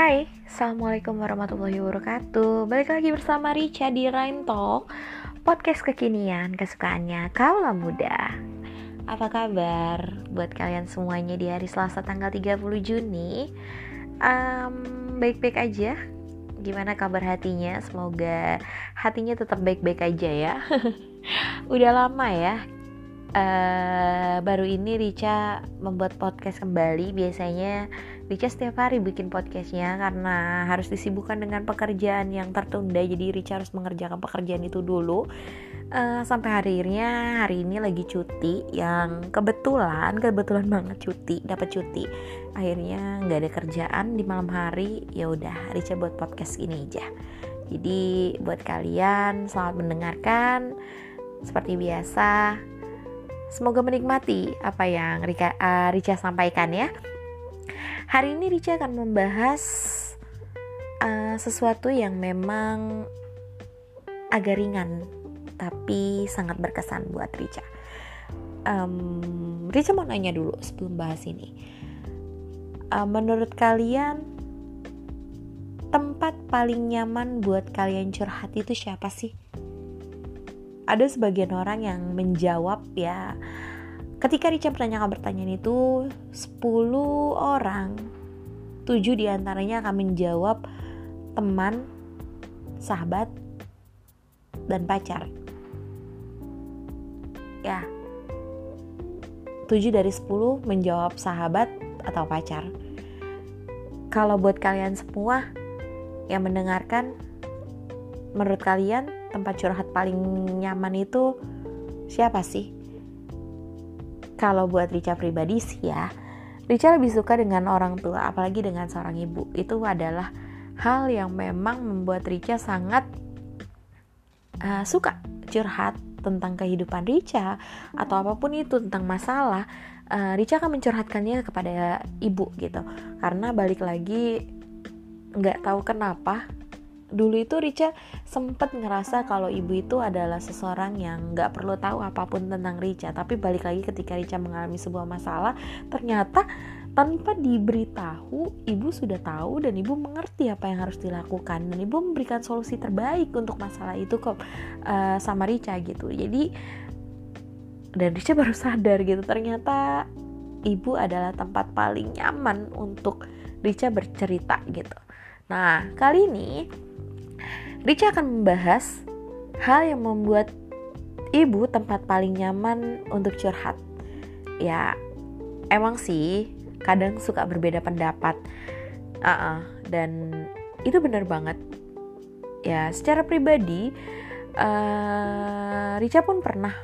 Hai, Assalamualaikum warahmatullahi wabarakatuh. Balik lagi bersama Richa di Rhyme Talk Podcast kekinian kesukaannya kaula muda. Apa kabar buat kalian semuanya di hari Selasa tanggal 30 Juni? Um, Baik-baik aja? Gimana kabar hatinya? Semoga hatinya tetap baik-baik aja ya. Udah lama ya Uh, baru ini Rica membuat podcast kembali. Biasanya Rica setiap hari bikin podcastnya karena harus disibukkan dengan pekerjaan yang tertunda. Jadi Rica harus mengerjakan pekerjaan itu dulu. Uh, sampai akhirnya hari ini lagi cuti yang kebetulan kebetulan banget cuti dapat cuti. Akhirnya nggak ada kerjaan di malam hari. Ya udah Rica buat podcast ini aja. Jadi buat kalian selamat mendengarkan. Seperti biasa, Semoga menikmati apa yang Rika, uh, Rica sampaikan ya. Hari ini Rica akan membahas uh, sesuatu yang memang agak ringan tapi sangat berkesan buat Rica. Um, Rica mau nanya dulu sebelum bahas ini. Uh, menurut kalian tempat paling nyaman buat kalian curhat itu siapa sih? ada sebagian orang yang menjawab ya ketika Richa menanyakan pertanyaan itu 10 orang 7 di antaranya akan menjawab teman sahabat dan pacar. Ya. 7 dari 10 menjawab sahabat atau pacar. Kalau buat kalian semua yang mendengarkan menurut kalian tempat curhat paling nyaman itu siapa sih? Kalau buat Rica pribadi sih ya, Rica lebih suka dengan orang tua, apalagi dengan seorang ibu. Itu adalah hal yang memang membuat Rica sangat uh, suka curhat tentang kehidupan Rica atau apa pun itu tentang masalah. Uh, Rica akan mencurhatkannya kepada ibu gitu, karena balik lagi nggak tahu kenapa dulu itu Rica sempat ngerasa kalau ibu itu adalah seseorang yang nggak perlu tahu apa pun tentang Rica tapi balik lagi ketika Rica mengalami sebuah masalah ternyata tanpa diberitahu ibu sudah tahu dan ibu mengerti apa yang harus dilakukan. Dan ibu memberikan solusi terbaik untuk masalah itu kok uh, sama Rica gitu. Jadi dan Rica baru sadar gitu ternyata ibu adalah tempat paling nyaman untuk Rica bercerita gitu. Nah, kali ini Rica akan membahas hal yang membuat ibu tempat paling nyaman untuk curhat. Ya, emang sih kadang suka berbeda pendapat. Uh -uh, dan itu benar banget. Ya, secara pribadi, uh, Rica pun pernah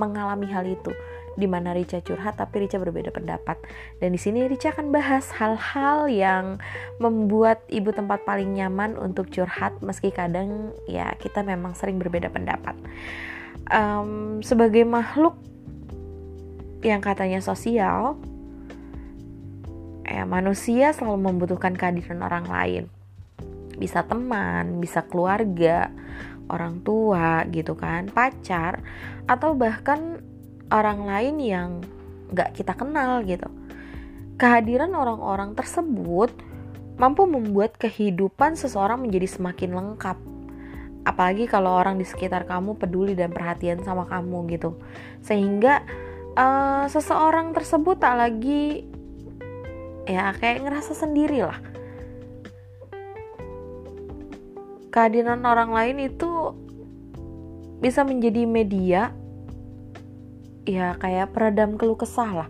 mengalami hal itu di mana Rica curhat tapi Rica berbeda pendapat. Dan di sini Rica akan bahas hal-hal yang membuat ibu tempat paling nyaman untuk curhat meski kadang ya kita memang sering berbeda pendapat. Um, sebagai makhluk yang katanya sosial, ya manusia selalu membutuhkan kehadiran orang lain. Bisa teman, bisa keluarga, orang tua gitu kan, pacar, atau bahkan orang lain yang gak kita kenal gitu. Kehadiran orang-orang tersebut mampu membuat kehidupan seseorang menjadi semakin lengkap. Apalagi kalau orang di sekitar kamu peduli dan perhatian sama kamu gitu. Sehingga uh, seseorang tersebut tak lagi ya kayak ngerasa sendiri lah. Kehadiran orang lain itu bisa menjadi media ya kayak peredam keluh kesah lah.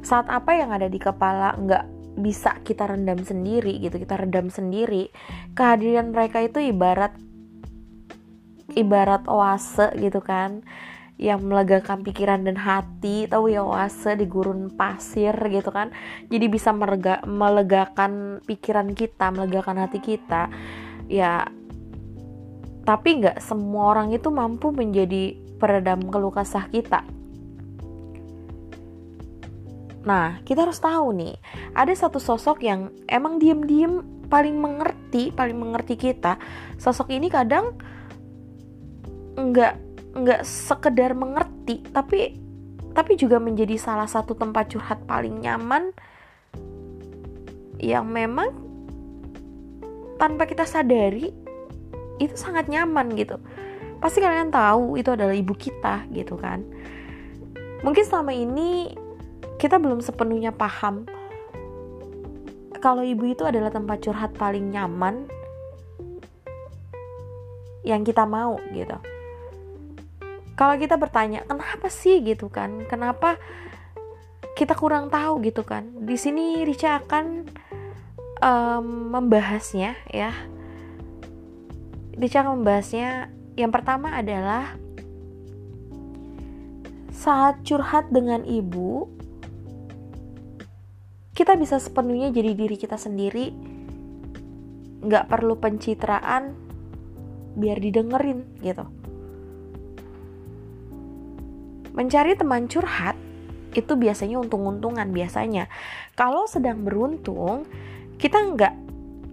Saat apa yang ada di kepala nggak bisa kita rendam sendiri gitu kita redam sendiri kehadiran mereka itu ibarat ibarat oase gitu kan yang melegakan pikiran dan hati tahu ya oase di gurun pasir gitu kan. Jadi bisa merega, melegakan pikiran kita melegakan hati kita ya. Tapi nggak semua orang itu mampu menjadi peredam keluh kesah kita Nah, kita harus tahu nih, ada satu sosok yang emang diem-diem paling mengerti, paling mengerti kita. Sosok ini kadang nggak nggak sekedar mengerti, tapi tapi juga menjadi salah satu tempat curhat paling nyaman yang memang tanpa kita sadari itu sangat nyaman gitu pasti kalian tahu itu adalah ibu kita gitu kan mungkin selama ini kita belum sepenuhnya paham kalau ibu itu adalah tempat curhat paling nyaman yang kita mau gitu. Kalau kita bertanya kenapa sih? gitu kan. Kenapa kita kurang tahu? gitu kan. Di sini Rica akan um, membahasnya ya. Rica akan membahasnya. Yang pertama adalah saat curhat dengan ibu kita bisa sepenuhnya jadi diri kita sendiri. Nggak perlu pencitraan biar didengerin gitu. Mencari teman curhat itu biasanya untung-untungan biasanya. Kalau sedang beruntung kita nggak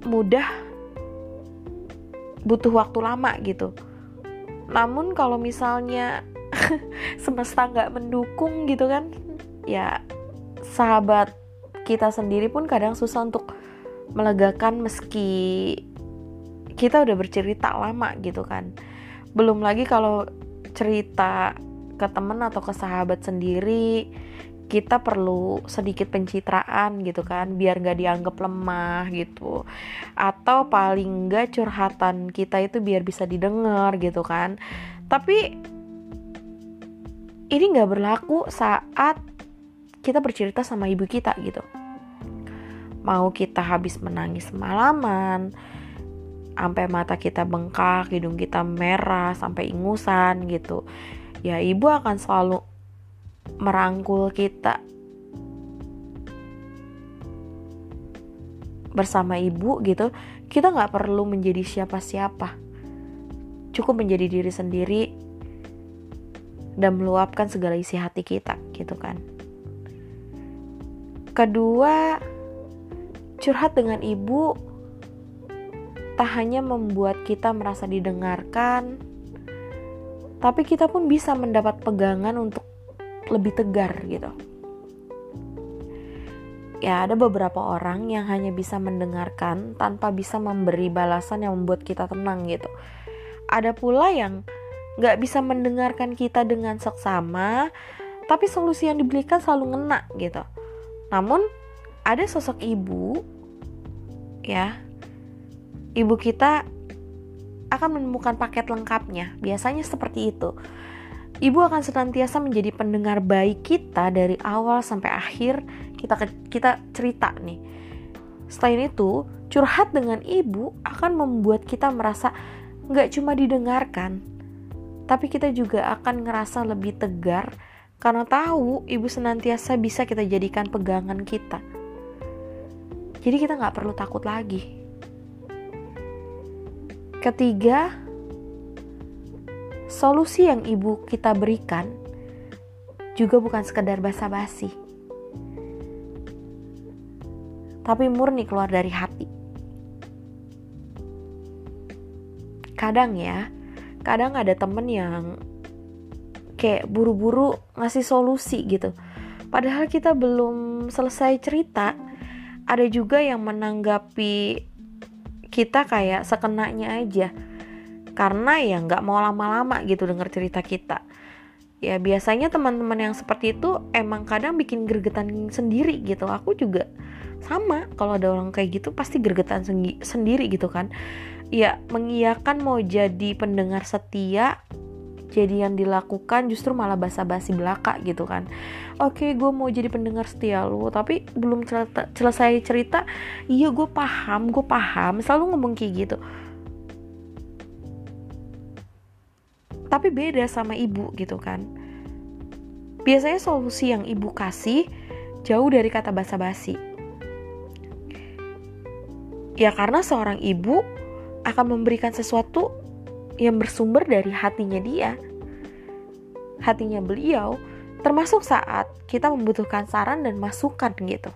mudah butuh waktu lama gitu. Namun kalau misalnya semesta nggak mendukung gitu kan ya sahabat kita sendiri pun kadang susah untuk melegakan meski kita udah bercerita lama gitu kan. Belum lagi kalau cerita ke temen atau ke sahabat sendiri kita perlu sedikit pencitraan gitu kan biar nggak dianggap lemah gitu. Atau paling nggak curhatan kita itu biar bisa didengar gitu kan. Tapi ini nggak berlaku saat kita bercerita sama ibu kita gitu. Mau kita habis menangis semalaman sampai mata kita bengkak hidung kita merah sampai ingusan gitu. Ya ibu akan selalu merangkul kita bersama ibu gitu. Kita nggak perlu menjadi siapa-siapa. Cukup menjadi diri sendiri dan meluapkan segala isi hati kita gitu kan kedua curhat dengan ibu tak hanya membuat kita merasa didengarkan tapi kita pun bisa mendapat pegangan untuk lebih tegar gitu. Ya, ada beberapa orang yang hanya bisa mendengarkan tanpa bisa memberi balasan yang membuat kita tenang gitu. Ada pula yang gak bisa mendengarkan kita dengan seksama, tapi solusi yang diberikan selalu ngena gitu. Namun, ada sosok ibu, ya, ibu kita akan menemukan paket lengkapnya. Biasanya seperti itu. Ibu akan senantiasa menjadi pendengar baik kita dari awal sampai akhir kita kita cerita nih. Selain itu, curhat dengan ibu akan membuat kita merasa nggak cuma didengarkan, tapi kita juga akan ngerasa lebih tegar karena tahu ibu senantiasa bisa kita jadikan pegangan kita. Jadi kita nggak perlu takut lagi Ketiga, solusi yang ibu kita berikan juga bukan sekedar basa-basi, tapi murni keluar dari hati. Kadang ya, kadang ada temen yang kayak buru-buru ngasih solusi gitu. Padahal kita belum selesai cerita, ada juga yang menanggapi kita kayak sekenanya aja. Karena ya nggak mau lama-lama gitu denger cerita kita. Ya biasanya teman-teman yang seperti itu emang kadang bikin gergetan sendiri gitu. Aku juga sama kalau ada orang kayak gitu pasti gergetan sendiri gitu kan. Ya mengiyakan mau jadi pendengar setia jadi yang dilakukan justru malah basa-basi belaka gitu kan. Oke okay, gue mau jadi pendengar setia lu tapi belum cerita, selesai cerita iya gue paham gue paham selalu ngomong kayak gitu. Tapi beda sama ibu gitu kan. Biasanya solusi yang ibu kasih jauh dari kata basa-basi. Ya karena seorang ibu akan memberikan sesuatu yang bersumber dari hatinya dia, hatinya beliau, termasuk saat kita membutuhkan saran dan masukan gitu.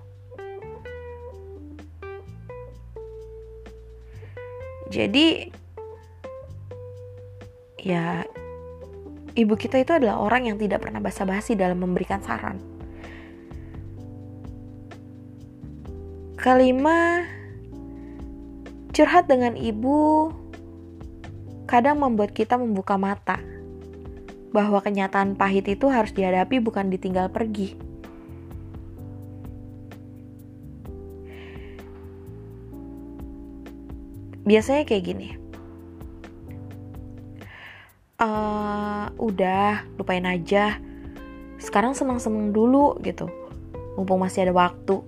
Jadi ya ibu kita itu adalah orang yang tidak pernah basa-basi dalam memberikan saran. Kelima, Curhat dengan ibu kadang membuat kita membuka mata bahwa kenyataan pahit itu harus dihadapi bukan ditinggal pergi. Biasanya kayak gini. Uh, udah, lupain aja. Sekarang seneng-seneng dulu gitu. Mumpung masih ada waktu.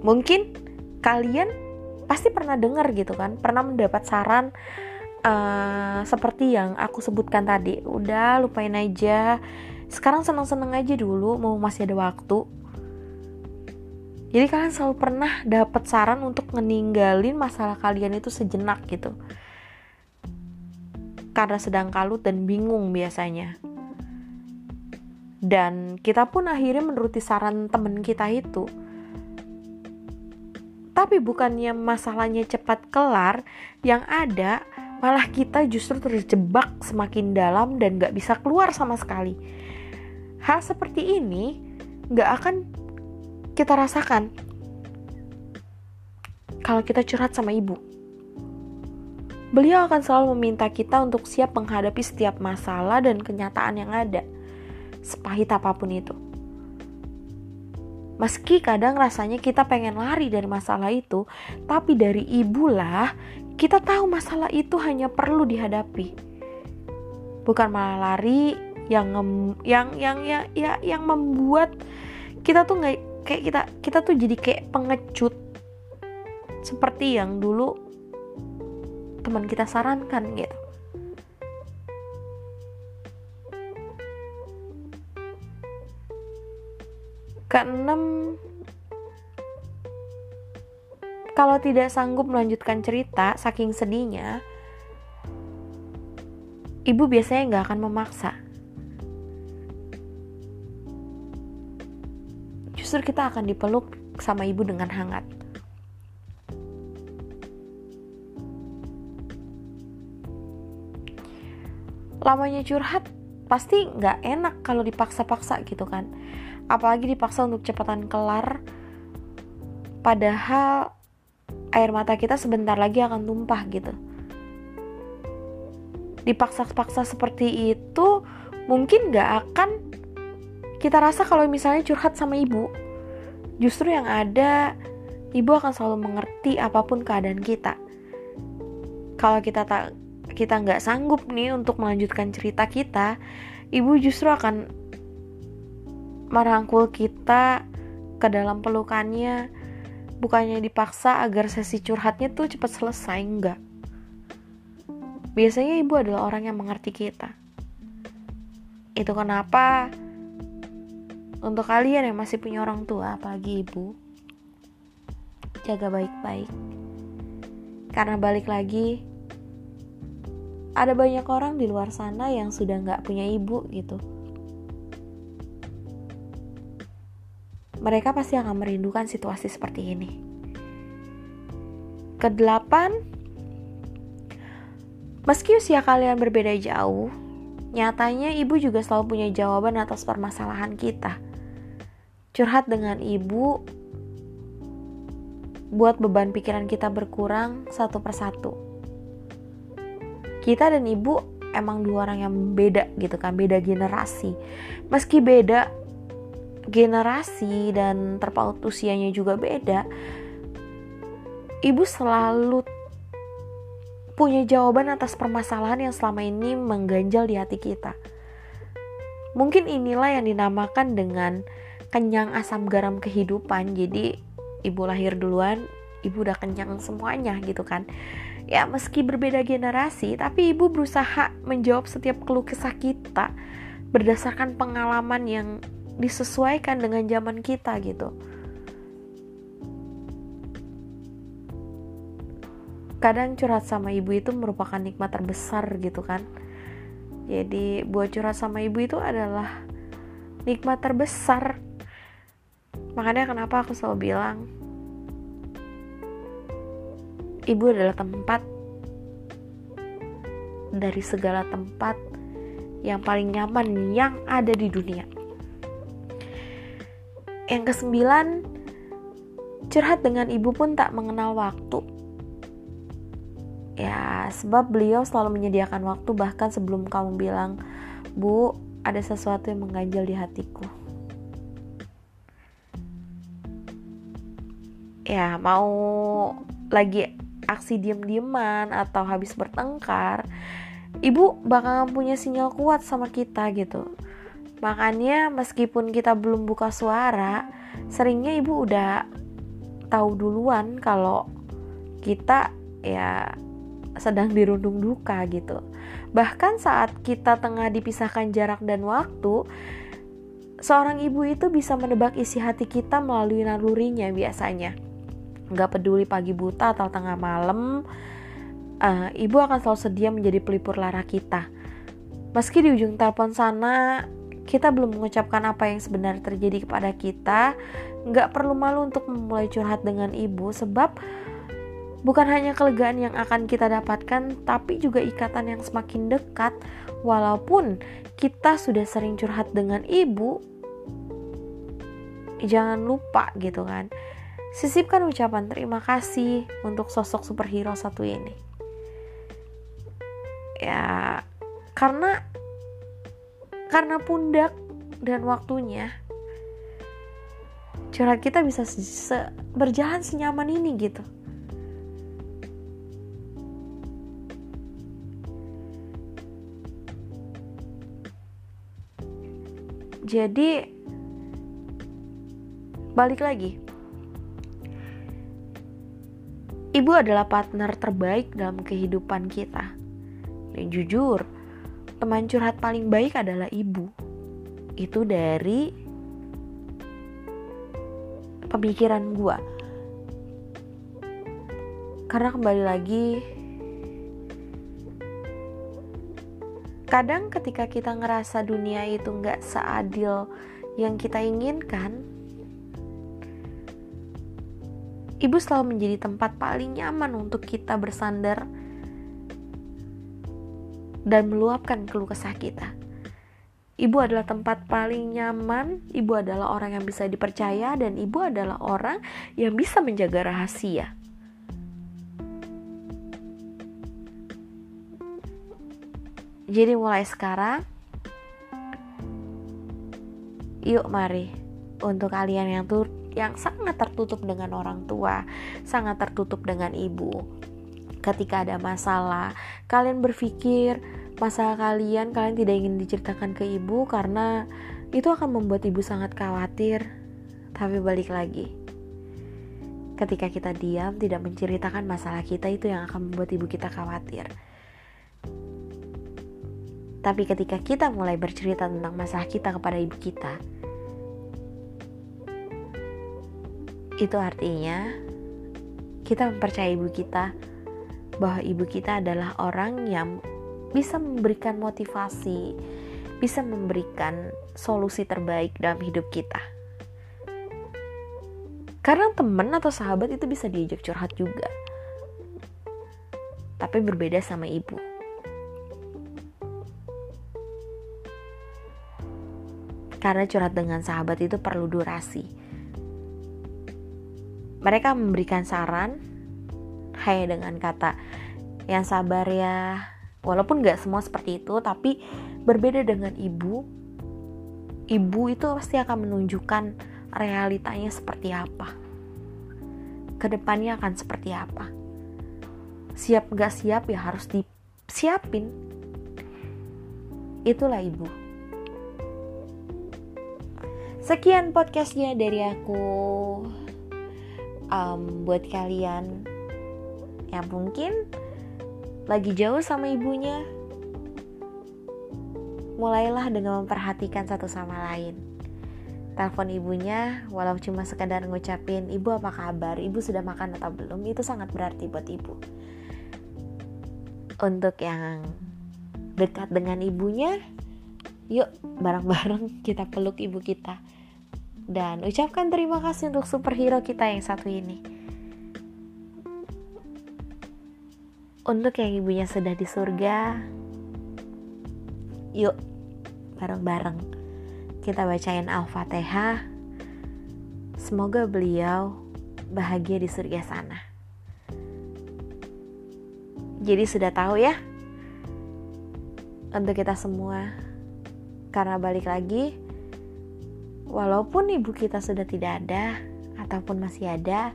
Mungkin kalian pasti pernah dengar gitu kan pernah mendapat saran uh, seperti yang aku sebutkan tadi. Udah lupain aja. Sekarang seneng-seneng aja dulu mau masih ada waktu. Jadi kalian selalu pernah dapat saran untuk meninggalin masalah kalian itu sejenak gitu. Karena sedang kalut dan bingung biasanya. Dan kita pun akhirnya menuruti saran temen kita itu tapi bukannya masalahnya cepat kelar, yang ada malah kita justru terjebak semakin dalam dan gak bisa keluar sama sekali. Hal seperti ini gak akan kita rasakan kalau kita curhat sama ibu. Beliau akan selalu meminta kita untuk siap menghadapi setiap masalah dan kenyataan yang ada, sepahit apa pun itu. Meski kadang rasanya kita pengen lari dari masalah itu, tapi dari ibulah kita tahu masalah itu hanya perlu dihadapi. Bukan malah lari yang yang yang ya, ya yang membuat kita tuh nggak kayak kita kita tuh jadi kayak pengecut seperti yang dulu teman kita sarankan gitu. Keenam, kalau tidak sanggup melanjutkan cerita saking sedihnya, ibu biasanya nggak akan memaksa. Justru kita akan dipeluk sama ibu dengan hangat. Lamanya curhat pasti nggak enak kalau dipaksa-paksa gitu kan. Apalagi dipaksa untuk cepatan kelar padahal air mata kita sebentar lagi akan tumpah gitu. Dipaksa-paksa seperti itu mungkin gak akan kita rasa kalau misalnya curhat sama ibu. Justru yang ada ibu akan selalu mengerti apa pun keadaan kita. Kalau kita tak kita nggak sanggup nih untuk melanjutkan cerita kita ibu justru akan merangkul kita ke dalam pelukannya. Bukannya dipaksa agar sesi curhatnya tuh cepat selesai enggak biasanya ibu adalah orang yang mengerti kita. Itu kenapa untuk kalian yang masih punya orang tua apalagi ibu jaga baik-baik. Karena balik lagi ada banyak orang di luar sana yang sudah nggak punya ibu gitu mereka pasti akan merindukan situasi seperti ini. Kedelapan, meski usia kalian berbeda jauh, nyatanya ibu juga selalu punya jawaban atas permasalahan kita. Curhat dengan ibu buat beban pikiran kita berkurang satu persatu. Kita dan ibu emang dua orang yang beda gitu kan, beda generasi. Meski beda, generasi dan terpaut usianya juga beda, ibu selalu punya jawaban atas permasalahan yang selama ini mengganjal di hati kita. Mungkin inilah yang dinamakan dengan kenyang asam garam kehidupan. Jadi ibu lahir duluan, ibu udah kenyang semuanya gitu kan. Ya meski berbeda generasi, tapi ibu berusaha menjawab setiap keluh kesah kita berdasarkan pengalaman yang disesuaikan dengan zaman kita gitu. Kadang curhat sama ibu itu merupakan nikmat terbesar gitu kan. Jadi buat curhat sama ibu itu adalah nikmat terbesar. Makanya kenapa aku selalu bilang ibu adalah tempat dari segala tempat yang paling nyaman yang ada di dunia yang kesembilan Curhat dengan ibu pun tak mengenal waktu. Ya, sebab beliau selalu menyediakan waktu bahkan sebelum kamu bilang, "Bu, ada sesuatu yang mengganjal di hatiku." Ya, mau lagi aksi diem-dieman atau habis bertengkar, ibu bakal punya sinyal kuat sama kita gitu. Makanya meskipun kita belum buka suara, seringnya ibu udah tahu duluan kalau kita ya sedang dirundung duka gitu. Bahkan saat kita tengah dipisahkan jarak dan waktu, seorang ibu itu bisa menebak isi hati kita melalui nalurinya biasanya. Gak peduli pagi buta atau tengah malam, uh, ibu akan selalu sedia menjadi pelipur lara kita. Meski di ujung telepon sana kita belum mengucapkan apa yang sebenarnya terjadi kepada kita, nggak perlu malu untuk memulai curhat dengan ibu sebab bukan hanya kelegaan yang akan kita dapatkan, tapi juga ikatan yang semakin dekat. Walaupun kita sudah sering curhat dengan ibu, jangan lupa gitu kan. Sisipkan ucapan terima kasih untuk sosok superhero satu ini. Ya, karena karena pundak dan waktunya curhat kita bisa se berjalan senyaman ini gitu jadi balik lagi ibu adalah partner terbaik dalam kehidupan kita dan jujur teman curhat paling baik adalah ibu. Itu dari pemikiran gue. Karena kembali lagi, kadang ketika kita ngerasa dunia itu nggak seadil yang kita inginkan, ibu selalu menjadi tempat paling nyaman untuk kita bersandar dan meluapkan keluh kesah kita. Ibu adalah tempat paling nyaman, ibu adalah orang yang bisa dipercaya, dan ibu adalah orang yang bisa menjaga rahasia. Jadi, mulai sekarang, yuk, mari untuk kalian yang tur yang sangat tertutup dengan orang tua, sangat tertutup dengan ibu, ketika ada masalah kalian berpikir masalah kalian kalian tidak ingin diceritakan ke ibu karena itu akan membuat ibu sangat khawatir. Tapi balik lagi ketika kita diam tidak menceritakan masalah kita itu yang akan membuat ibu kita khawatir. Tapi ketika kita mulai bercerita tentang masalah kita kepada ibu kita itu artinya kita mempercayai ibu kita bahwa ibu kita adalah orang yang bisa memberikan motivasi, bisa memberikan solusi terbaik dalam hidup kita. Karena teman atau sahabat itu bisa diajak curhat juga. Tapi berbeda sama ibu. Karena curhat dengan sahabat itu perlu durasi. Mereka memberikan saran, hanya dengan kata yang sabar ya. Walaupun gak semua seperti itu tapi berbeda dengan ibu ibu itu pasti akan menunjukkan realitanya seperti apa. Ke depannya akan seperti apa. Siap gak siap ya harus disiapin. Itulah ibu. Sekian podcastnya dari aku um, buat kalian yang mungkin lagi jauh sama ibunya, mulailah dengan memperhatikan satu sama lain. Telepon ibunya, walau cuma sekadar ngucapin, ibu apa kabar, ibu sudah makan atau belum, itu sangat berarti buat ibu. Untuk yang dekat dengan ibunya, yuk bareng-bareng kita peluk ibu kita. Dan ucapkan terima kasih untuk superhero kita yang satu ini. Untuk yang ibunya sudah di surga, yuk bareng-bareng kita bacain Al-Fatihah. Semoga beliau bahagia di surga sana. Jadi sudah tahu ya untuk kita semua. Karena balik lagi walaupun ibu kita sudah tidak ada ataupun masih ada,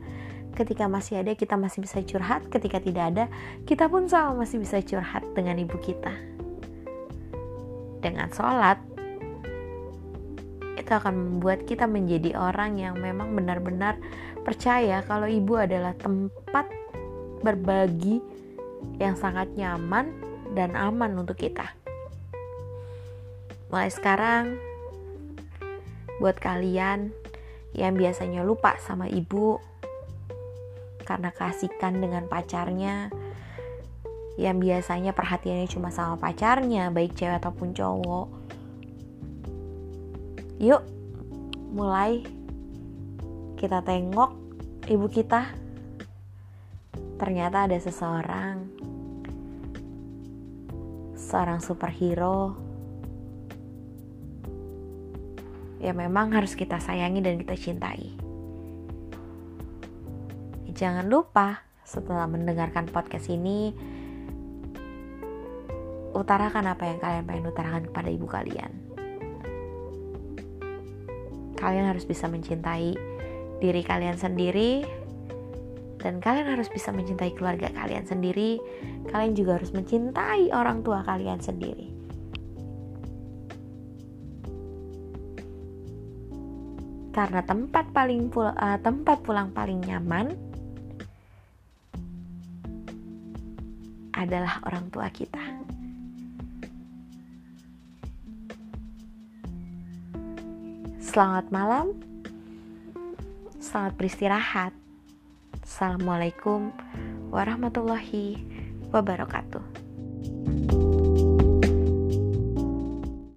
ketika masih ada kita masih bisa curhat, ketika tidak ada kita pun sama masih bisa curhat dengan ibu kita. Dengan sholat, itu akan membuat kita menjadi orang yang memang benar-benar percaya kalau ibu adalah tempat berbagi yang sangat nyaman dan aman untuk kita. Mulai sekarang, buat kalian yang biasanya lupa sama ibu karena kasihkan dengan pacarnya, yang biasanya perhatiannya cuma sama pacarnya, baik cewek ataupun cowok. Yuk, mulai. Kita tengok ibu kita. Ternyata ada seseorang, seorang superhero ya memang harus kita sayangi dan kita cintai. Jangan lupa setelah mendengarkan podcast ini, utarakan apa yang kalian pengen utarakan kepada ibu kalian kalian harus bisa mencintai diri kalian sendiri dan kalian harus bisa mencintai keluarga kalian sendiri. Kalian juga harus mencintai orang tua kalian sendiri. Karena tempat paling pul uh, tempat pulang paling nyaman adalah orang tua kita. Selamat malam, selamat beristirahat. Assalamualaikum warahmatullahi wabarakatuh.